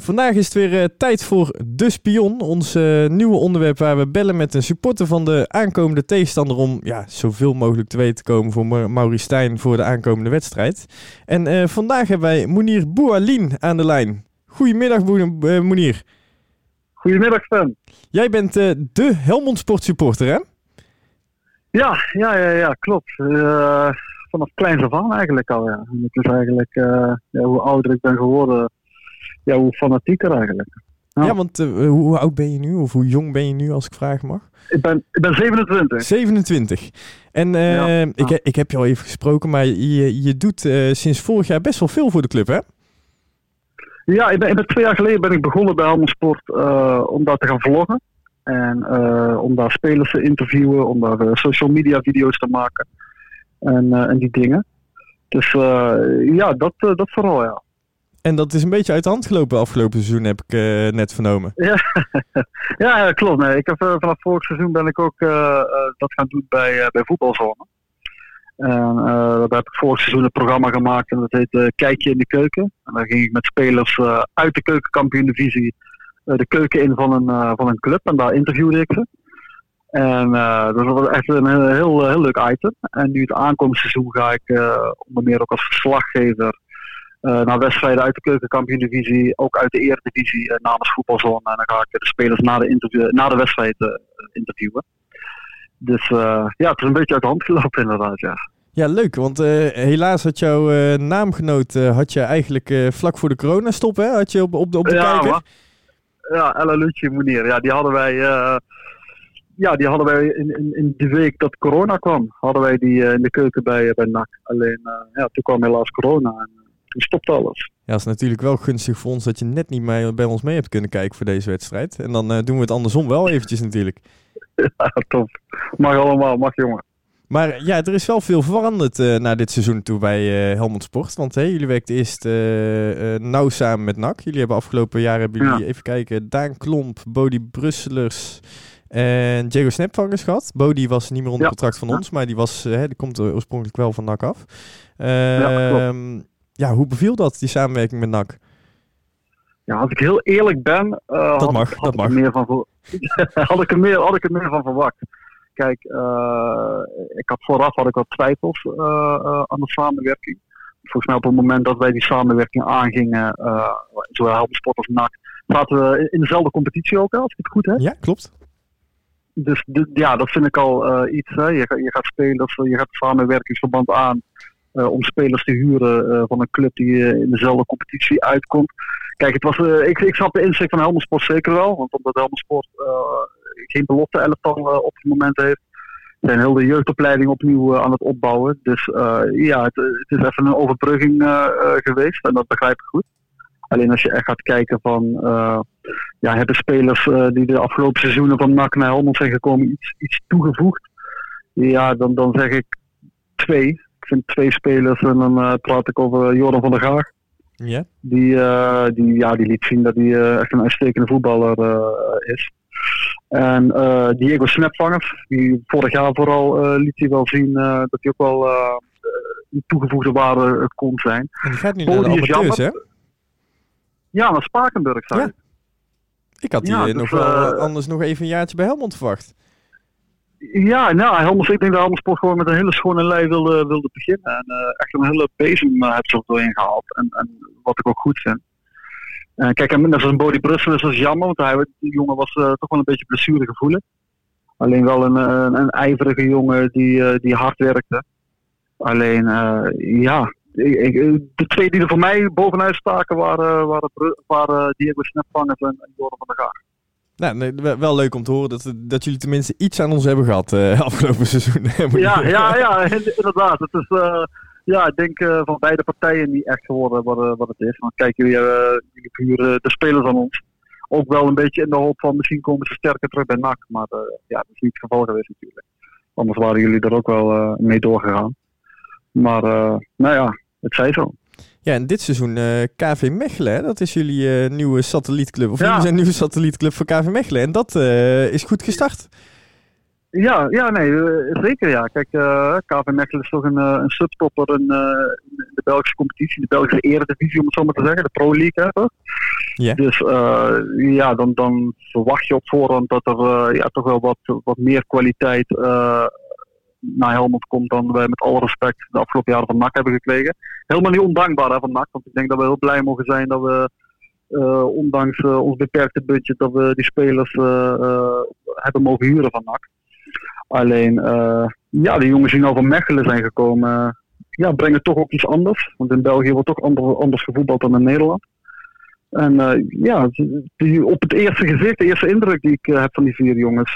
Vandaag is het weer uh, tijd voor De Spion, ons uh, nieuwe onderwerp waar we bellen met een supporter van de aankomende tegenstander om ja, zoveel mogelijk te weten te komen voor Ma Maurice Stijn voor de aankomende wedstrijd. En uh, vandaag hebben wij Mounir Boualin aan de lijn. Goedemiddag Mounir. Goedemiddag Sven. Jij bent de Helmond Sport supporter hè? Ja, ja, ja, ja klopt. vanaf kleins af aan eigenlijk al. Ja. Het is eigenlijk ja, hoe ouder ik ben geworden ja, hoe fanatieker eigenlijk. Ja, want uh, hoe oud ben je nu? Of hoe jong ben je nu, als ik vragen mag? Ik ben, ik ben 27. 27. En uh, ja, ik, ik heb je al even gesproken, maar je, je doet uh, sinds vorig jaar best wel veel voor de club, hè? Ja, ik ben, ik ben twee jaar geleden ben ik begonnen bij Helmond Sport om daar te gaan vloggen. En om daar spelers te interviewen, om daar social media video's te maken. En, en die dingen. Dus ja, dat, dat vooral, ja. En dat is een beetje uit de hand gelopen afgelopen seizoen, heb ik uh, net vernomen. Ja, ja klopt. Ik heb, uh, vanaf vorig seizoen ben ik ook uh, dat gaan doen bij, bij voetbalzone. En dat heb ik vorig seizoen een programma gemaakt en dat heet Kijkje in de Keuken. En daar ging ik met spelers uit de keukenkampioen-divisie de keuken in van een, van een club. En daar interviewde ik ze. En dat was echt een heel, heel, leuk item. En nu het aankomend seizoen ga ik onder meer ook als verslaggever uh, naar wedstrijden uit de keukenkampioen-divisie, ook uit de eredivisie uh, namens voetbalzone. En dan ga ik de spelers na de, interview, na de wedstrijd uh, interviewen. Dus ja, het is een beetje uit de hand gelopen inderdaad, ja. Ja, leuk, want helaas had jouw naamgenoot had je eigenlijk vlak voor de coronastop, hè? Had je op, op de, op de ja, kijker? Ja, Ella Lutje. Ja, die hadden wij ja, die hadden wij in, in, in de week dat corona kwam, hadden wij die in de keuken bij, bij NAC. Alleen, ja, toen kwam helaas corona en toen stopte alles. Ja, het is natuurlijk wel gunstig voor ons dat je net niet mee, bij ons mee hebt kunnen kijken voor deze wedstrijd. En dan uh, doen we het andersom wel eventjes natuurlijk. Ja, top. Mag allemaal, mag jongen. Maar ja, er is wel veel veranderd uh, na dit seizoen toe bij uh, Helmond Sport. Want hey, jullie werkten eerst nauw samen met NAC. Jullie hebben afgelopen jaar, hebben jullie, even kijken, Daan Klomp, Bodie Brusselers en Diego Snapvangers gehad. Bodie was niet meer onder contract van ons, maar die, was, die komt oorspronkelijk wel van NAC af. ja, ehm, ja, hoe beviel dat, die samenwerking met NAC? Ja, als ik heel eerlijk ben, uh, dat had, mag, had, dat mag. Ik meer van, had, ik er meer, had ik er meer van verwacht. Kijk, uh, ik had vooraf had ik wat twijfels uh, aan de samenwerking. Volgens mij op het moment dat wij die samenwerking aangingen, zowel Helmsport als NAC, zaten we in dezelfde competitie ook, als ik het goed heb. Ja, klopt. Dus ja, dat vind ik al iets. Hè. Je, je gaat spelen, je gaat samenwerkingsverband aan. Uh, om spelers te huren uh, van een club die uh, in dezelfde competitie uitkomt. Kijk, het was, ik, ik snap de inzicht van Helmond Sport zeker wel. Want omdat Helmond Sport geen belofte elftal op het moment heeft. zijn heel de jeugdopleiding opnieuw aan het opbouwen. Dus ja, het, het, is even een overbrugging geweest. En dat begrijp ik goed. Alleen als je echt gaat kijken van... ja, hebben spelers die de afgelopen seizoenen van NAC naar Helmond zijn gekomen iets, iets toegevoegd? Ja, dan, dan zeg ik twee vind twee spelers en dan uh, praat ik over Jordan van der Gaag. Die, uh, die, ja, die liet zien dat hij echt een uitstekende voetballer is. En Diego Snapvangers, die vorig jaar vooral liet hij wel zien dat hij ook wel een toegevoegde waarde kon zijn. En die gaat nu naar de amateurs, hè? Ja, naar Spakenburg, zei ja. Ik had die ja, nog dus, wel anders nog even een jaartje bij Helmond verwacht. Ja, nou, Helmond, ik denk dat Sport gewoon met een hele schone lei wilde, wilde beginnen. En uh, echt een hele bezem uh, heb ze er doorheen gehaald. En, en wat ik ook goed vind. Uh, kijk, en net als een Bodie Brussel is dat jammer, want hij, die jongen was toch wel een beetje blessuregevoelig. Alleen wel een, een, een, ijverige jongen die, die hard werkte. Alleen, ja, ik, de twee die er voor mij bovenuit staken waren, waren, waren Diego Snapvangers en, Jordan van der Gaag. Nou, nee, wel leuk om te horen dat, dat jullie tenminste iets aan ons hebben gehad uh, afgelopen seizoen. ja, ja, ja, inderdaad. Het is, uh, ja, ik denk uh, van beide partijen niet echt geworden wat, wat het is. Want kijk, jullie, jullie huren de spelers aan ons. Ook wel een beetje in de hoop van misschien komen ze sterker terug bij NAC. Maar ja, dat is niet het geval geweest natuurlijk. Anders waren jullie er ook wel mee doorgegaan. Maar nou ja, het zij zo. Ja, en dit seizoen uh, eh, KV Mechelen, hè? dat is jullie uh, nieuwe satellietclub. Of ja. jullie zijn nieuwe satellietclub voor KV Mechelen. En dat uh, is goed gestart. Ja, ja nee, zeker ja. Kijk, KV Mechelen is toch een, een subtopper in, in, de Belgische competitie. De Belgische eredivisie, om het zo maar te zeggen. De Pro League, toch? Ja. Dus ja, dan, dan verwacht je op voorhand dat er ja, toch wel wat, wat meer kwaliteit naar Helmond komt dan wij met alle respect de afgelopen jaren van NAC hebben gekregen. Helemaal niet ondankbaar hè, van NAC, want ik denk dat we heel blij mogen zijn dat we uh, ondanks uh, ons beperkte budget, dat we die spelers uh, hebben mogen huren van NAC. Alleen, ja, de jongens die nou van Mechelen zijn gekomen, ja, brengen toch ook iets anders. Want in België wordt toch anders, gevoetbald dan in Nederland. En ja, op het eerste gezicht, de eerste indruk die ik heb van die vier jongens,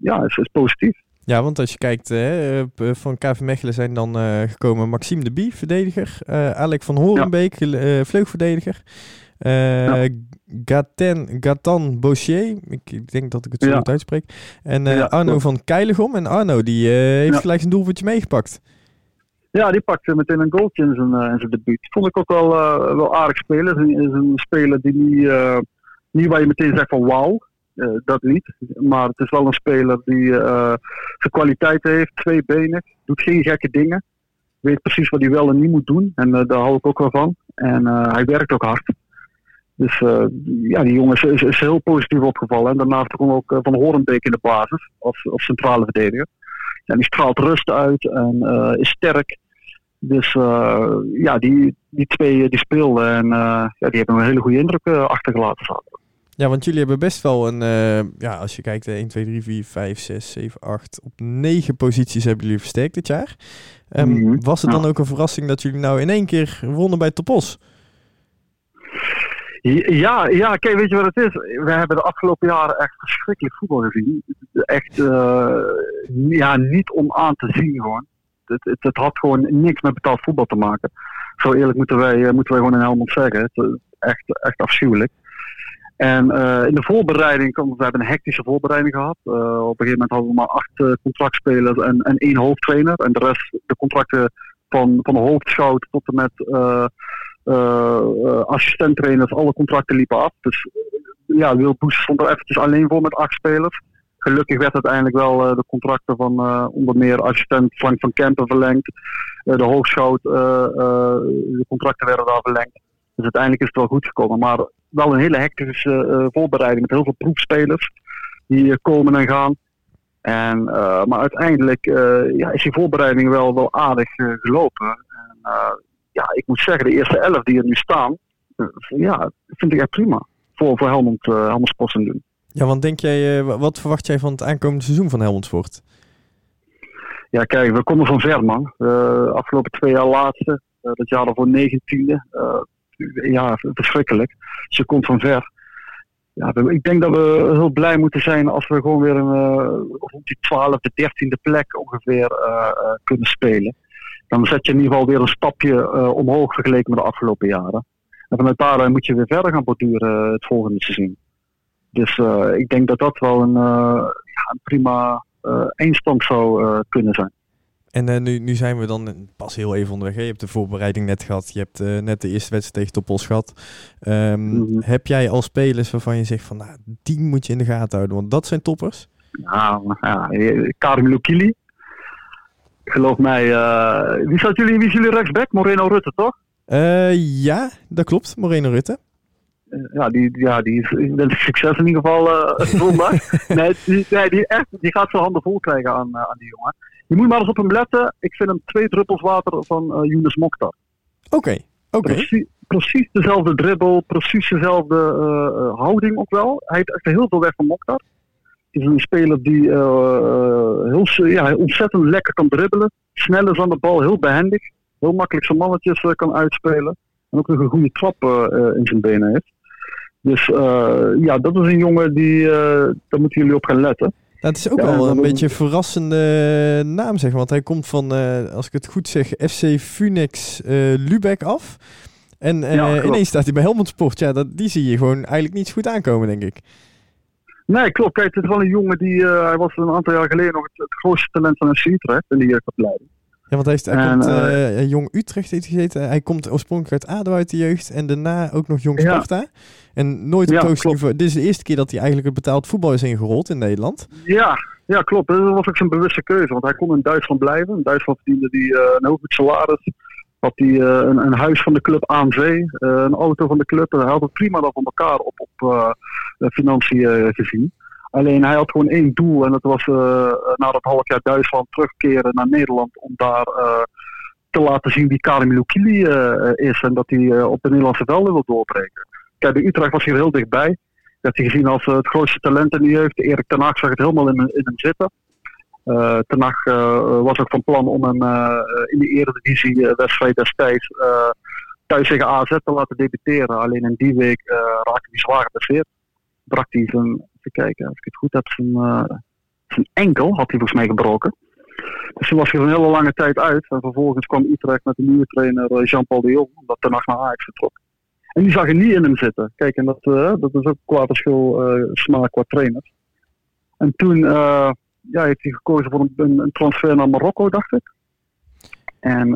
ja, is positief. Ja, want als je kijkt, hè, van KV Mechelen zijn dan uh, gekomen Maxime de Bie, verdediger. Uh, Alec van Horenbeek, ja. uh, vleugverdediger. Ja. Gaten, Gatan Boucher, ik, denk dat ik het zo goed uitspreek. En Arno van Keilegom. En Arno, die heeft gelijk zijn doelpuntje meegepakt. Ja, die pakte meteen een goaltje in zijn, in zijn debuut. Vond ik ook wel, wel aardig spelen. Is een, een speler die niet, niet waar je meteen zegt van wauw. Uh, dat niet. Maar het is wel een speler die uh, zijn kwaliteit heeft, twee benen, doet geen gekke dingen. Weet precies wat hij wel en niet moet doen. En uh, daar hou ik ook wel van. En hij werkt ook hard. Dus ja, die jongen is, heel positief opgevallen. En daarnaast kwam ook Van Horenbeek in de basis als, centrale verdediger. En die straalt rust uit en is sterk. Dus ja, die, die twee die speelden en ja, die hebben een hele goede indruk achtergelaten. Ja, want jullie hebben best wel een, uh, ja, als je kijkt, 1, 2, 3, 4, 5, 6, 7, 8, op 9 posities hebben jullie versterkt dit jaar. Um, mm -hmm. Was het dan ook een verrassing dat jullie nou in één keer wonnen bij Topos? Ja, ja, kijk, weet je wat het is? We hebben de afgelopen jaren echt verschrikkelijk voetbal gezien. Echt, uh, ja, niet om aan te zien gewoon. Het, het, het, had gewoon niks met betaald voetbal te maken. Zo eerlijk moeten wij, moeten wij gewoon in Helmond zeggen. Het, echt, echt afschuwelijk. En uh, in de voorbereiding, we hebben een hectische voorbereiding gehad. Uh, op een gegeven moment hadden we maar acht uh, contractspelers en, en één hoofdtrainer. En de rest, de contracten van, van de hoofdschout tot en met assistenttrainers, alle contracten liepen af. Dus ja, Wil Boes stond er eventjes alleen voor met acht spelers. Gelukkig werd uiteindelijk wel de contracten van onder meer assistent Frank van Kempen verlengd. de hoogschout, de contracten werden daar verlengd. Dus uiteindelijk is het wel goed gekomen. Maar wel een hele hectische uh, voorbereiding met heel veel proefspelers die komen en gaan. En, uh, maar uiteindelijk uh, ja, is die voorbereiding wel, wel aardig gelopen. En, ja, ik moet zeggen, de eerste elf die er nu staan, ja, vind ik echt prima. Voor, voor Helmond, Helmond Sport doen. Ja, want denk jij, wat verwacht jij van het aankomende seizoen van Helmond Sport? Ja, kijk, we komen van ver, man. afgelopen twee jaar laatste, dat jaar ervoor negentiende ja, verschrikkelijk. Je komt van ver. Ja, ik denk dat we heel blij moeten zijn als we gewoon weer een, uh, rond die 12e, 13e plek ongeveer uh, uh, kunnen spelen. Dan zet je in ieder geval weer een stapje omhoog vergeleken met de afgelopen jaren. En vanuit daar moet je weer verder gaan borduren het volgende seizoen. Dus ik denk dat dat wel een, ja, een prima eindstand zou kunnen zijn. En uh, nu, nu zijn we dan pas heel even onderweg. Je hebt de voorbereiding net gehad. Je hebt uh, net de eerste wedstrijd tegen Topos gehad. Um, mm -hmm. Heb jij al spelers waarvan je zegt van nou, die moet je in de gaten houden? Want dat zijn toppers. Ja, ja Karim Lukili. Geloof mij. Uh, wie, zat jullie, wie is jullie rechtsback? Moreno Rutte, toch? ja, dat klopt. Moreno Rutte. Ja, die, ja, die is een succes in ieder geval zondag. nee, die, nee, die, echt, die gaat zijn handen vol krijgen aan, aan die jongen. Je moet maar eens op hem letten. Ik vind hem twee druppels water van uh, Younes Mokhtar. Oké, okay, oké. Okay. Precies, precies, dezelfde dribbel, precies dezelfde uh, houding ook wel. Hij heeft echt heel veel weg van Mokhtar. Het is een speler die uh, heel, ja, ontzettend lekker kan dribbelen. Snel is aan de bal, heel behendig. Heel makkelijk zijn mannetjes kan uitspelen. En ook nog een goede trap in zijn benen heeft. Dus ja, dat is een jongen die, daar moeten jullie op gaan letten. Nou, het is ook wel een beetje een verrassende naam, zeg. Want hij komt van, uh, als ik het goed zeg, FC Phoenix uh, Lübeck af. En uh, ja, ineens staat hij bij Helmond Sport. Ja, dat, die zie je gewoon eigenlijk niet zo goed aankomen, denk ik. Nee, klopt. Kijk, het is wel een jongen die... hij was een aantal jaar geleden nog het, het grootste talent van FC Utrecht in de jeugdopleiding. Ja, want hij, is, hij en, komt uh, Jong Utrecht heeft gezeten. Hij komt oorspronkelijk uit ADO uit de jeugd. En daarna ook nog Jong Sparta. Ja. En nooit op ja, hoogste niveau. Dit is de eerste keer dat hij eigenlijk het betaald voetbal is ingerold in Nederland. Ja, ja klopt. Dat was ook zijn bewuste keuze. Want hij kon in Duitsland blijven. In Duitsland verdiende hij uh, een goed salaris. Had hij een, een, huis van de club aan zee, een auto van de club. Hij had het prima dan van elkaar op, op financiën gezien. Alleen hij had gewoon één doel en dat was na dat half jaar Duitsland terugkeren naar Nederland om daar te laten zien wie Karim Lukili is en dat hij op de Nederlandse velden wil doorbreken. Kijk, de Utrecht was hier heel dichtbij. Dat hij gezien als het grootste talent in de jeugd. Erik ten Hag zag het helemaal in, in hem zitten. Uh, ten Hag was ook van plan om hem in de eredivisie wedstrijd destijds thuis tegen AZ te laten debuteren. Alleen in die week raakte hij zwaar geblesseerd. Brak hij zijn, even kijken, als ik het goed heb, zijn, zijn enkel had hij volgens mij gebroken. Dus toen was hij een hele lange tijd uit. En vervolgens kwam Utrecht met de nieuwe trainer Jean-Paul de Jong, omdat Ten Hag naar Ajax vertrok. En die zag er niet in hem zitten. Kijk, en dat, uh, dat is ook qua verschil uh, smaak qua trainers. En toen ja, heeft hij gekozen voor een, een, transfer naar Marokko, dacht ik. En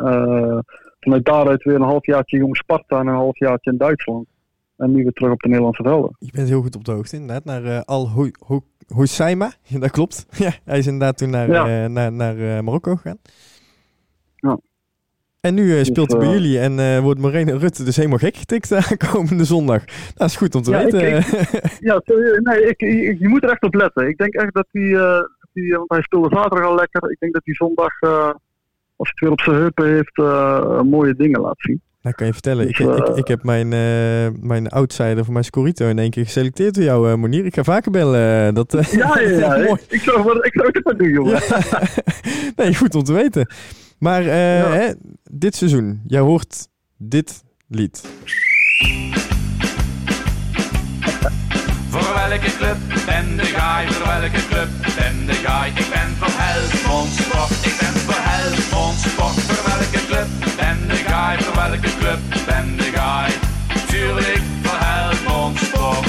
vanuit daaruit weer een halfjaartje jong Sparta en een halfjaartje in Duitsland. En nu weer terug op de Nederlandse velden. Je bent heel goed op de hoogte, inderdaad. Naar Al Houssaima, dat klopt. Ja, hij is inderdaad toen naar, ja. naar, naar Marokko gegaan. Ja. En nu uh, speelt hij bij jullie en uh, wordt Moreno Rutte dus helemaal gek getikt komende zondag. Dat is goed om te ja, weten. Ik, ja, nee, ik, je moet er echt op letten. Ik denk echt dat hij, uh, want hij speelde zaterdag al lekker. Ik denk dat hij zondag, als hij het weer op zijn heupen heeft, mooie dingen laat zien. Nou, kan je vertellen. Dus, ik, ik, ik, heb mijn, mijn outsider van mijn Scorito in één keer geselecteerd door jou, Monier. Ik ga vaker bellen. Dat, ja, ja, ja. ik, zou, ik zou het maar doen, jongen. nee, goed om te weten. Maar uh, hè, dit seizoen, jij hoort dit lied. Voor welke club ben de guy? Voor welke club ben de guy? Ik ben voor Helmond Sport. Ik ben voor Helmond Sport. Voor welke club ben Voor welke club ben de guy? Tuurlijk voor Helmond Sport.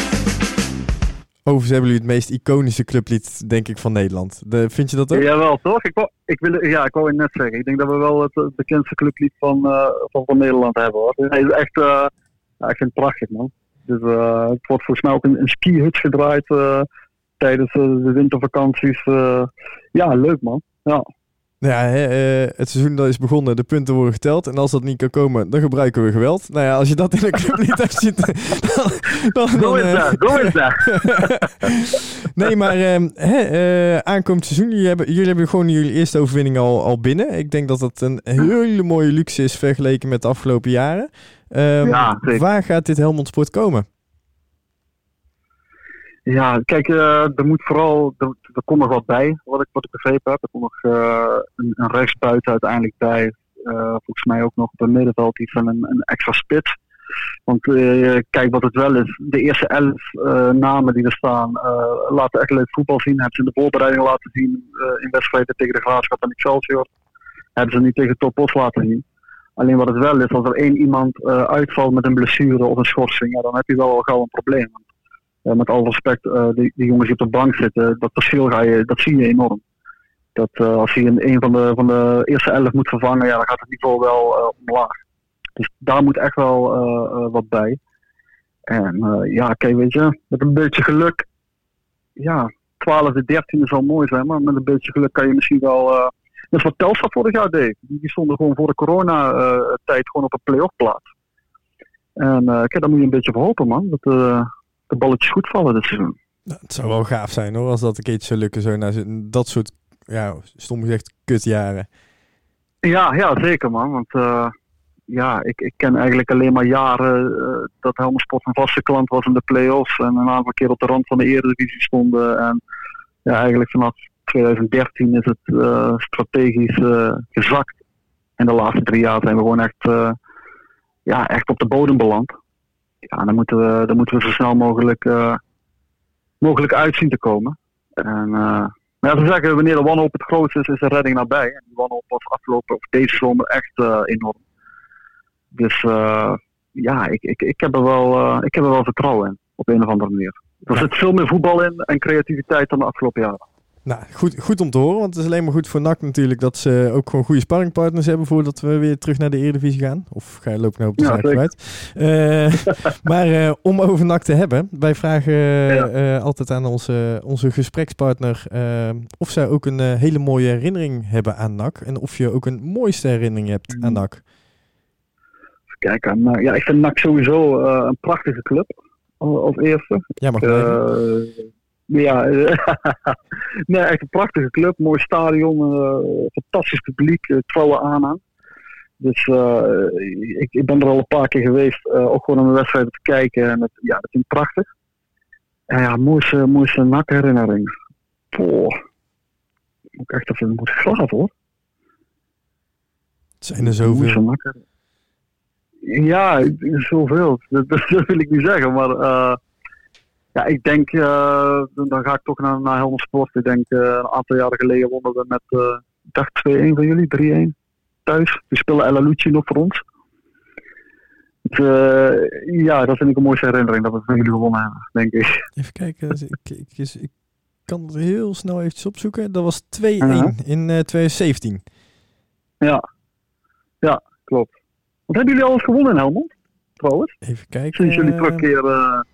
Overigens hebben jullie het meest iconische clublied, denk ik, van Nederland. De, vind je dat ook? Jawel, toch? Ik wou, ik wil, ja, ik wou het net zeggen. Ik denk dat we wel het, bekendste clublied van, uh, van, van, Nederland hebben, hoor. Het is echt, uh, ja, ik vind het prachtig, man. Dus uh, het wordt volgens mij ook een, een ski-hut gedraaid tijdens de wintervakanties. ja, leuk, man. Ja. Ja, uh, het seizoen dat is begonnen, de punten worden geteld. En als dat niet kan komen, dan gebruiken we geweld. Nou ja, als je dat in een club niet hebt zitten, dan... dan go is daar, go is nee, maar uh, hè, uh, aankomend seizoen, jullie hebben, jullie hebben gewoon jullie eerste overwinning al, al binnen. Ik denk dat dat een hele mooie luxe is vergeleken met de afgelopen jaren. Um, ja, waar gaat dit Helmond Sport komen? Ja, kijk, uh, er moet vooral, er, er komt nog wat bij, wat ik, wat ik begrepen heb. Er komt nog uh, een, een rechtsbuiten uiteindelijk bij. Uh, volgens mij ook nog op het middenveld iets van een, een extra spits. Want kijk wat het wel is, de eerste elf namen die er staan, laten echt leuk voetbal zien. Hebben ze in de voorbereiding laten zien in wedstrijden tegen de Graafschap en Excelsior. Hebben ze niet tegen Topos laten zien. Alleen wat het wel is, als er één iemand uitvalt met een blessure of een schorsing, ja, dan heb je wel al gauw een probleem met alle respect, uh, die, die, jongens die op de bank zitten, dat verschil ga je, dat zie je enorm. Dat uh, als hij een, een van, de, van de eerste elf moet vervangen, ja, dan gaat het niveau wel uh, omlaag. Dus daar moet echt wel wat bij. En ja, kijk, weet je, met een beetje geluk, ja, 12 de 13 zal mooi zijn, maar met een beetje geluk kan je misschien wel. Uh, dat is wat Telstar vorig jaar deed. Die stonden gewoon voor de corona-tijd gewoon op een play-off plaats. En kijk, daar moet je een beetje voor hopen, man. Dat, de balletjes goed vallen dit seizoen. Nou, het zou wel gaaf zijn hoor, als dat een keertje zou lukken. Zo dat soort, ja, stom gezegd, kutjaren. Ja, ja, zeker man. Want uh, ja, ik, ik ken eigenlijk alleen maar jaren uh, dat Helmond Sport een vaste klant was in de play-offs. En een aantal keer op de rand van de Eredivisie stonden. En ja, eigenlijk vanaf 2013 is het uh, strategisch gezakt. En de laatste drie jaar zijn we gewoon echt, ja, echt op de bodem beland ja, dan moeten we, dan moeten we zo snel mogelijk, uh, mogelijk uitzien te komen. En, uh, maar ja, ze zeggen, wanneer de wanhoop het grootste is, is de redding nabij. En die wanhoop was afgelopen, of deze zomer, echt uh, enorm. Dus ja, ik, ik, ik, heb er wel, ik heb er wel vertrouwen in, op een of andere manier. Er zit veel meer voetbal in en creativiteit dan de afgelopen jaren. Nou, goed, goed om te horen, want het is alleen maar goed voor NAC natuurlijk dat ze ook gewoon goede sparringpartners hebben voordat we weer terug naar de Eredivisie gaan. Of ga je lopen nou op de ja, zaak uit. Uh, maar uh, om over NAC te hebben, wij vragen uh, altijd aan onze, onze gesprekspartner of zij ook een hele mooie herinnering hebben aan NAC en of je ook een mooiste herinnering hebt aan NAC. kijken. Nou, ja, ik vind NAC sowieso eh, een prachtige club. Al- Als eerste. Ja. Eh, ja, nee, echt een prachtige club. Mooi stadion. eh, fantastisch publiek. eh, trouwe aanhang. Dus eh, ik, ik ben er al een paar keer geweest. ook gewoon om de wedstrijden te kijken. En het, ja, dat vind ik prachtig. En ja, mooiste, mooiste NAC-herinnering. Poh. Moet ik echt even moeten graven hoor. Het zijn er zoveel. Ja, zoveel. Dat, dat wil ik niet zeggen. Maar ja, ik denk, eh, dan ga ik toch naar, naar Helmond Sport. Ik denk, eh, een aantal jaren geleden wonnen we met, eh ik dacht 2-1 van jullie, 3-1 thuis. We spelen El Alucci nog voor ons. Ja, dat vind ik een mooiste herinnering dat we van jullie gewonnen hebben, denk ik. Even kijken. dus Ik, ik, ik, ik kan het heel snel eventjes opzoeken. Dat was 2-1 Ja. in eh, 2017. Ja, ja klopt. Wat hebben jullie al eens gewonnen in Helmond? Trouwens, Even kijken. sinds jullie terugkeren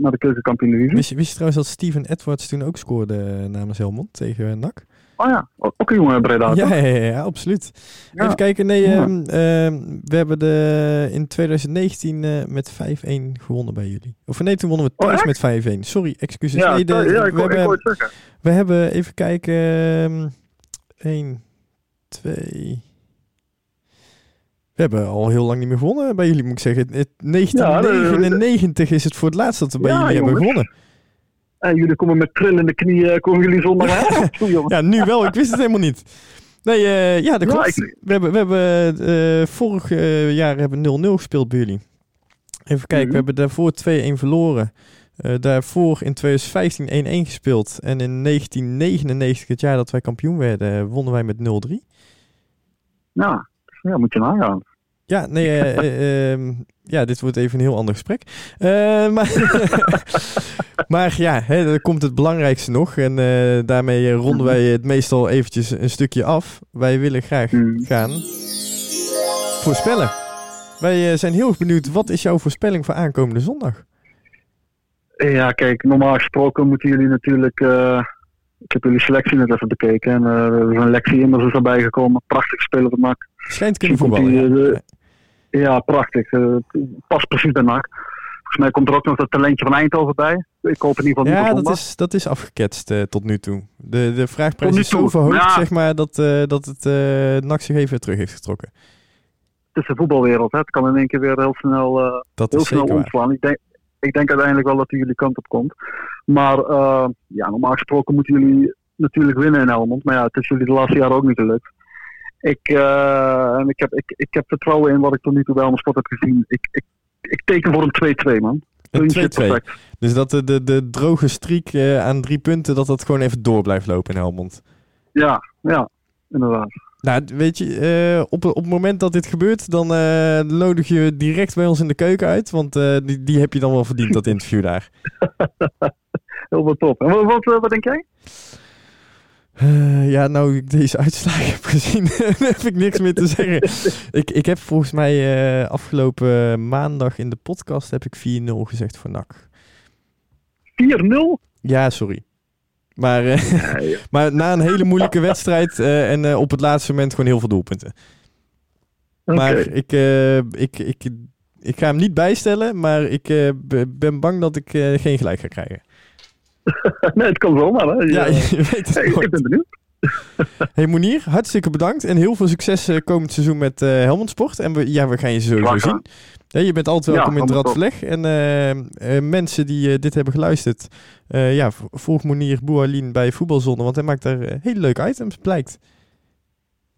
naar de keukenkampioen divisie. Wist je, wist je trouwens dat Steven Edwards toen ook scoorde eh, namens Helmond tegen NAC? Oh ja, ook een jongen Breda. Ja, ja, ja, absoluut. Ja. Even kijken. Nee, Ja. ehm, ehm, we hebben de, in 2019 eh, met 5-1 gewonnen bij jullie. Of nee, toen wonnen we Oh, thuis met 5-1. Sorry, excuses. Ja, nee, de- ja, ik, we, ik hebben, we hebben, even kijken, ehm 1, 2... We hebben al heel lang niet meer gewonnen bij jullie, moet ik zeggen. Het- 1999 is het voor het laatst dat we bij Ja, jullie hebben gewonnen. En jullie komen met trillende knieën, komen jullie? Toe, jongen. Ja, nu wel. Ik wist het helemaal niet. Nee, eh, ja, dat Ja, klopt. ik- We hebben, we hebben eh, vorig eh, jaar hebben we 0-0 gespeeld bij jullie. Even kijken, Mhm. we hebben daarvoor 2-1 verloren. Daarvoor in 2015 1-1 gespeeld. En in 1999, het jaar dat wij kampioen werden, wonnen wij met 0-3. Ja, ja, moet je nagaan. Ja, nee, eh, eh, ehm, ja, dit wordt even een heel ander gesprek. Eh, maar, maar ja, hè, dan komt het belangrijkste nog. En daarmee ronden wij het meestal eventjes een stukje af. Wij willen graag Hmm. gaan voorspellen. Wij zijn heel erg benieuwd, wat is jouw voorspelling voor aankomende zondag? Ja, kijk, normaal gesproken moeten jullie natuurlijk... ik heb jullie selectie net even bekeken. En er is een Lexi Immers is erbij gekomen. Prachtig speler van NAC. Schijnt te kunnen voetballen. die, ja. Ja, prachtig. Eh, past precies bij NAC. Volgens mij komt er ook nog dat talentje van Eindhoven bij. Ik hoop in ieder geval Ja, dat is, dat is afgeketst eh, tot nu toe. De, de vraagprijs is zo toe, verhoogd, ja. zeg maar, dat, eh, dat het NAC zich even terug heeft getrokken. Het is de voetbalwereld. Hè. Het kan in één keer weer heel snel... Dat heel is snel omslaan. Ik denk, ik denk uiteindelijk wel dat hij jullie kant op komt. Maar ja, normaal gesproken moeten jullie natuurlijk winnen in Helmond. Maar ja, het is jullie de laatste jaren ook niet gelukt. Ik, eh, en ik, heb, ik, ik heb vertrouwen in wat ik tot nu toe bij Helmond Sport heb gezien. Ik, ik, ik teken voor een 2-2 man. Een Puntje 2-2. perfect. Dus dat de, de, de droge streak eh, aan drie punten, dat dat gewoon even door blijft lopen in Helmond. Ja, ja, inderdaad. Nou, weet je, eh, op, op het moment dat dit gebeurt, dan nodig je direct bij ons in de keuken uit. Want die, die heb je dan wel verdiend, dat interview daar. Heel wat top. En wat, wat, wat denk jij? Eh, ja, nou ik deze uitslagen heb gezien, heb ik niks meer te zeggen. ik, ik heb volgens mij eh, afgelopen maandag in de podcast heb ik 4-0 gezegd voor NAC. 4-0? Ja, sorry. Maar, eh, maar na een hele moeilijke wedstrijd en op het laatste moment gewoon heel veel doelpunten. Maar ik, ik, ik, ik ga hem niet bijstellen, maar ik ben bang dat ik geen gelijk ga krijgen. nee, het kan zomaar. Hè. Ja, je weet het ik, ik ben benieuwd. Hey Monier, hartstikke bedankt en heel veel succes eh, komend seizoen met eh Helmond Sport. En we, ja, we gaan je sowieso zien. Ja, je bent altijd Ja, welkom in het. Radverleg. En eh, mensen die dit hebben geluisterd, ja, volg Monier Boualien bij Voetbalzone, want hij maakt daar hele leuke items, blijkt.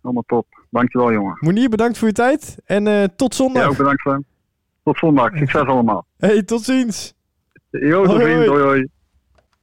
Allemaal top. Dankjewel, jongen. Monier, bedankt voor je tijd en tot zondag. Ja, ook bedankt, Sven. Tot zondag. Succes allemaal. Hey, tot ziens. Jo, tot Hoi, ziens. hoi. Hoi, hoi.